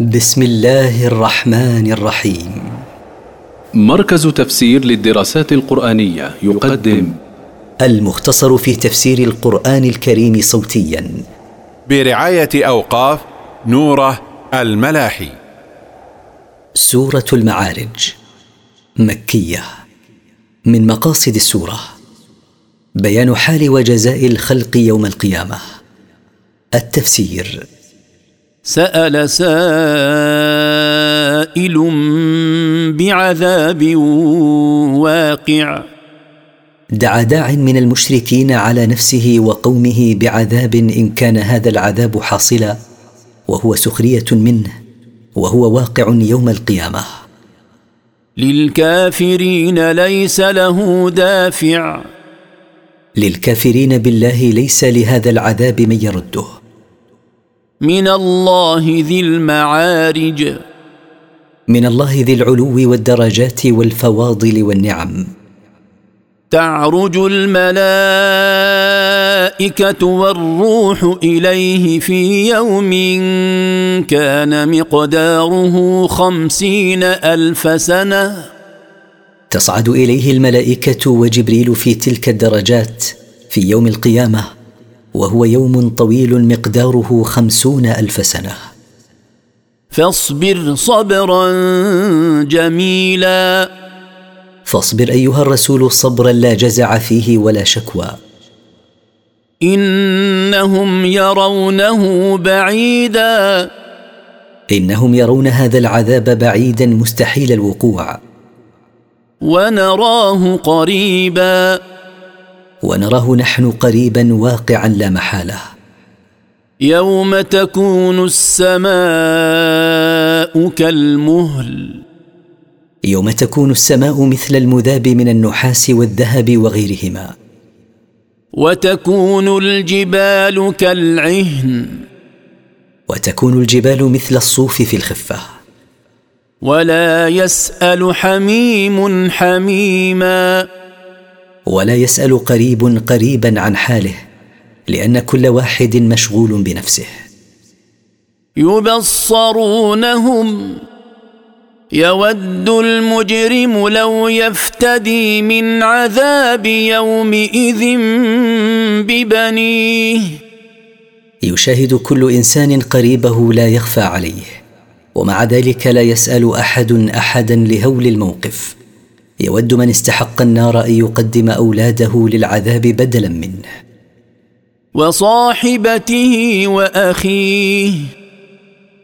بسم الله الرحمن الرحيم. مركز تفسير للدراسات القرآنية يقدم. المختصر في تفسير القرآن الكريم صوتيا. برعاية أوقاف نوره الملاحي. سورة المعارج. مكية. من مقاصد السورة. بيان حال وجزاء الخلق يوم القيامة. التفسير. سأل سائل بعذاب واقع. دعا داع من المشركين على نفسه وقومه بعذاب إن كان هذا العذاب حاصلا وهو سخرية منه وهو واقع يوم القيامة. للكافرين ليس له دافع. للكافرين بالله ليس لهذا العذاب من يرده. من الله ذي المعارج. من الله ذي العلو والدرجات والفواضل والنعم. تعرج الملائكة والروح إليه في يوم كان مقداره خمسين ألف سنة. تصعد إليه الملائكة وجبريل في تلك الدرجات في يوم القيامة. وهو يوم طويل مقداره خمسون ألف سنة. فاصبر صبرا جميلا. فاصبر أيها الرسول صبرا لا جزع فيه ولا شكوى. إنهم يرونه بعيدا. إنهم يرون هذا العذاب بعيدا مستحيل الوقوع. ونراه قريبا. ونراه نحن قريبا واقعا لا محالة. يوم تكون السماء كالمهل. يوم تكون السماء مثل المذاب من النحاس والذهب وغيرهما. وتكون الجبال كالعهن. وتكون الجبال مثل الصوف في الخفة. ولا يسأل حميم حميما. ولا يسأل قريب قريبا عن حاله لأن كل واحد مشغول بنفسه. يبصرونهم يود المجرم لو يفتدي من عذاب يومئذ ببنيه. يشاهد كل إنسان قريبه لا يخفى عليه ومع ذلك لا يسأل أحد احدا لهول الموقف. يود من استحق النار أن يقدم أولاده للعذاب بدلا منه. وصاحبته وأخيه.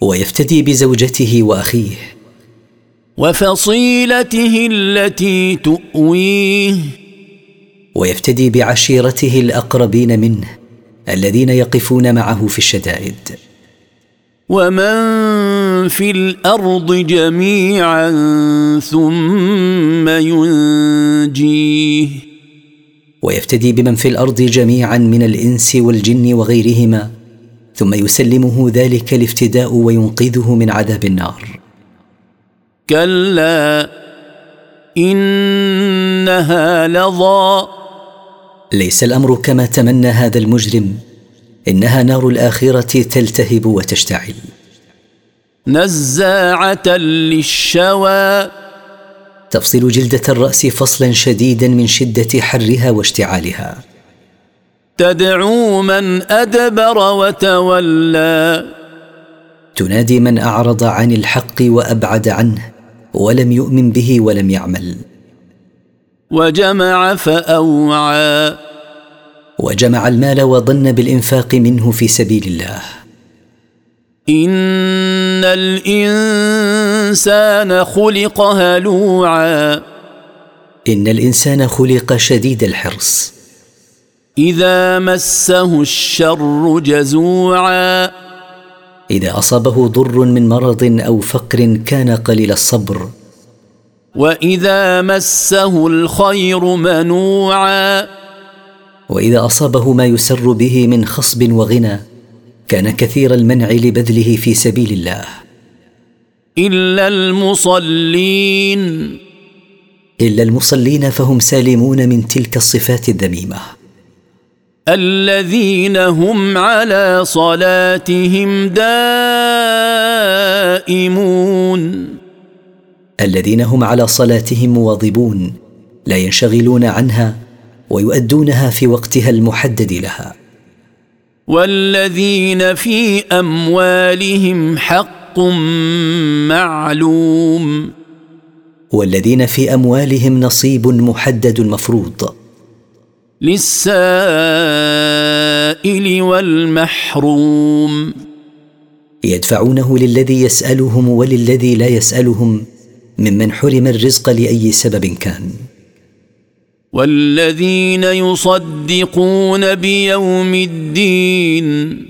ويفتدي بزوجته وأخيه. وفصيلته التي تؤويه. ويفتدي بعشيرته الأقربين منه الذين يقفون معه في الشدائد. ومن في الأرض جميعا ثم ينجيه. ويفتدي بمن في الأرض جميعا من الإنس والجن وغيرهما ثم يسلمه ذلك الافتداء وينقذه من عذاب النار. كلا إنها لظى. ليس الأمر كما تمنى هذا المجرم إنها نار الآخرة تلتهب وتشتعل. نزاعة للشوى. تفصل جلدة الرأس فصلا شديدا من شدة حرها واشتعالها. تدعو من أدبر وتولى. تنادي من أعرض عن الحق وأبعد عنه ولم يؤمن به ولم يعمل. وجمع فأوعى. وجمع المال وظن بالإنفاق منه في سبيل الله. ان الانسان خلق هلوعا. ان الانسان خلق شديد الحرص. اذا مسه الشر جزوعا. اذا اصابه ضر من مرض أو فقر كان قليل الصبر. واذا مسه الخير منوعا. واذا اصابه ما يسر به من خصب وغنى. كان كثير المنع لبذله في سبيل الله. إلا المصلين. إلا المصلين فهم سالمون من تلك الصفات الذميمة. الذين هم على صلاتهم دائمون. الذين هم على صلاتهم مواظبون لا ينشغلون عنها ويؤدونها في وقتها المحدد لها. والذين في أموالهم حق معلوم. والذين في أموالهم نصيب محدد مفروض. للسائل والمحروم. يدفعونه للذي يسألهم وللذي لا يسألهم ممن حرم الرزق لأي سبب كان. والذين يصدقون بيوم الدين.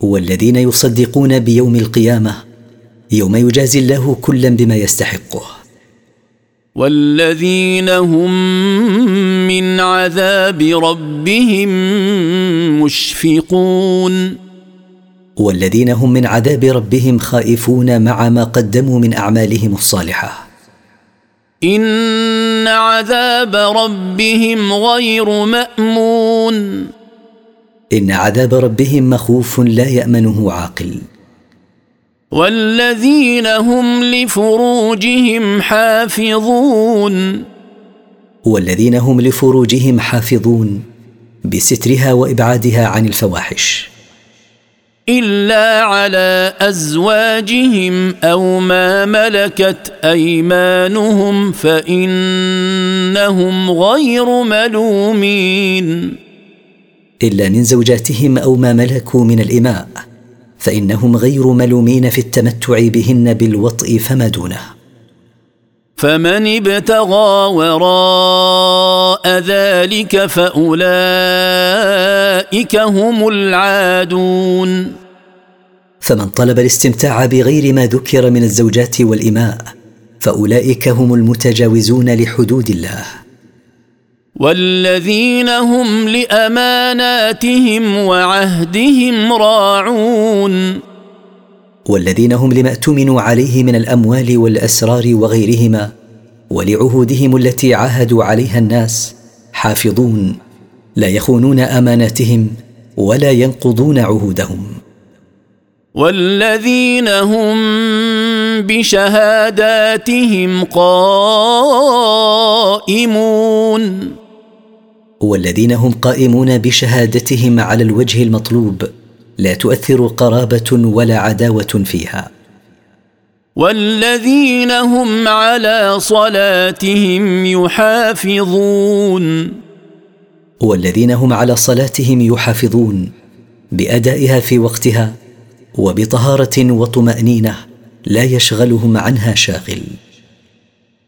والذين يصدقون بيوم القيامة يوم يجازي الله كلا بما يستحقه. والذين هم من عذاب ربهم مشفقون. والذين هم من عذاب ربهم خائفون مع ما قدموا من أعمالهم الصالحة. إن عذاب ربهم غير مأمون. إن عذاب ربهم مخوف لا يأمنه عاقل. والذين هم لفروجهم حافظون. والذين هم لفروجهم حافظون بسترها وإبعادها عن الفواحش. إلا على أزواجهم أو ما ملكت أيمانهم فإنهم غير ملومين. إلا من زوجاتهم أو ما ملكوا من الإماء فإنهم غير ملومين في التمتع بهن بالوطء فما دونه. فمن ابتغى وراء ذلك فأولئك هم العادون. فمن طلب الاستمتاع بغير ما ذكر من الزوجات والإماء فأولئك هم المتجاوزون لحدود الله. والذين هم لأماناتهم وعهدهم راعون. والذين هم لما اؤتمنوا عليه من الأموال والأسرار وغيرهما ولعهودهم التي عاهدوا عليها الناس حافظون لا يخونون أماناتهم ولا ينقضون عهودهم. والذين هم بشهاداتهم قائمون. والذين هم قائمون بشهادتهم على الوجه المطلوب لا تؤثر قرابة ولا عداوة فيها. والذين هم على صلاتهم يحافظون. والذين هم على صلاتهم يحافظون بأدائها في وقتها وبطهارة وطمأنينة لا يشغلهم عنها شاغل.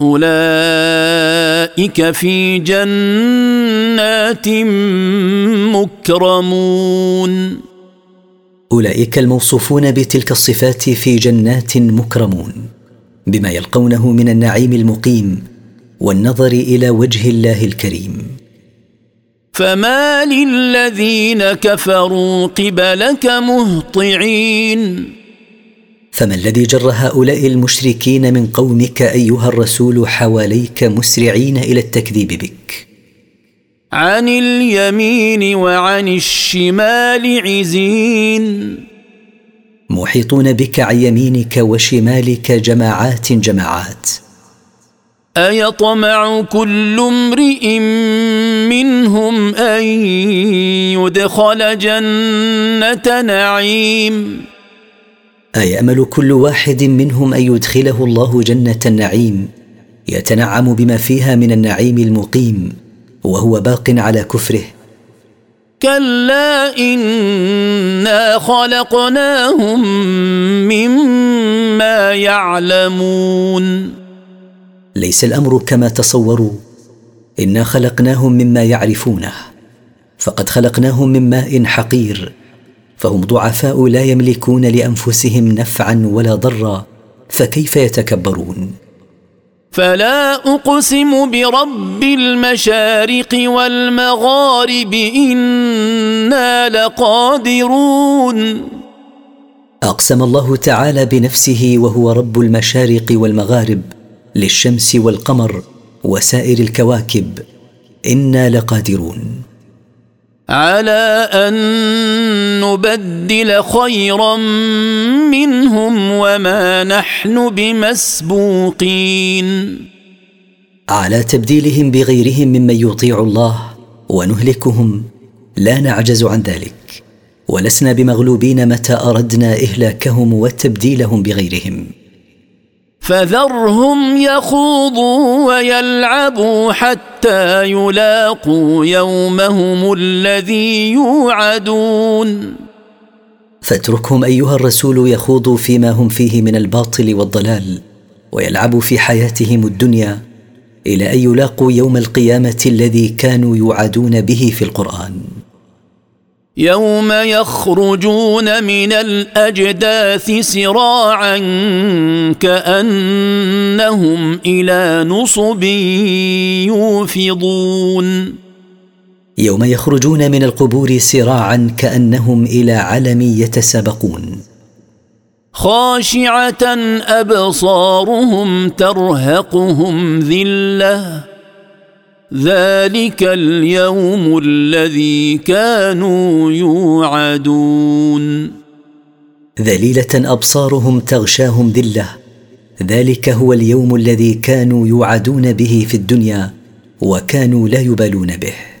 أولئك في جنات مكرمون. أولئك الموصوفون بتلك الصفات في جنات مكرمون بما يلقونه من النعيم المقيم والنظر إلى وجه الله الكريم. فما للذين كفروا قبلك مهطعين. فما الذي جر هؤلاء المشركين من قومك أيها الرسول حواليك مسرعين إلى التكذيب بك؟ عن اليمين وعن الشمال عزين. محيطون بك عن يمينك وشمالك جماعات جماعات. أيطمع كل امرئ منهم أن يدخل جنة نعيم. أيأمل كل واحد منهم أن يدخله الله جنة النعيم يتنعم بما فيها من النعيم المقيم. وهو باق على كفره. كلا انا خلقناهم مما يعلمون. ليس الأمر كما تصوروا. إنا خلقناهم مما يعرفونه. فقد خلقناهم من ماء حقير. فهم ضعفاء لا يملكون لأنفسهم نفعا ولا ضرا. فكيف يتكبرون؟ فلا أقسم برب المشارق والمغارب إنا لقادرون. أقسم الله تعالى بنفسه وهو رب المشارق والمغارب للشمس والقمر وسائر الكواكب إنا لقادرون. على أن نبدل خيرا منهم وما نحن بمسبوقين. على تبديلهم بغيرهم ممن يطيع الله ونهلكهم لا نعجز عن ذلك. ولسنا بمغلوبين متى أردنا إهلاكهم وتبديلهم بغيرهم. فذرهم يخوضوا ويلعبوا حتى يلاقوا يومهم الذي يوعدون. فاتركهم أيها الرسول يخوضوا فيما هم فيه من الباطل والضلال ويلعبوا في حياتهم الدنيا إلى أن يلاقوا يوم القيامة الذي كانوا يوعدون به في القرآن. يوم يخرجون من الأجداث سراعا كأنهم إلى نصب يوفضون. يوم يخرجون من القبور سراعا كأنهم إلى علم يتسابقون. خاشعة أبصارهم ترهقهم ذلة. ذلك اليوم الذي كانوا يوعدون. ذليلة أبصارهم تغشاهم ذلة. ذلك هو اليوم الذي كانوا يوعدون به في الدنيا وكانوا لا يبالون به.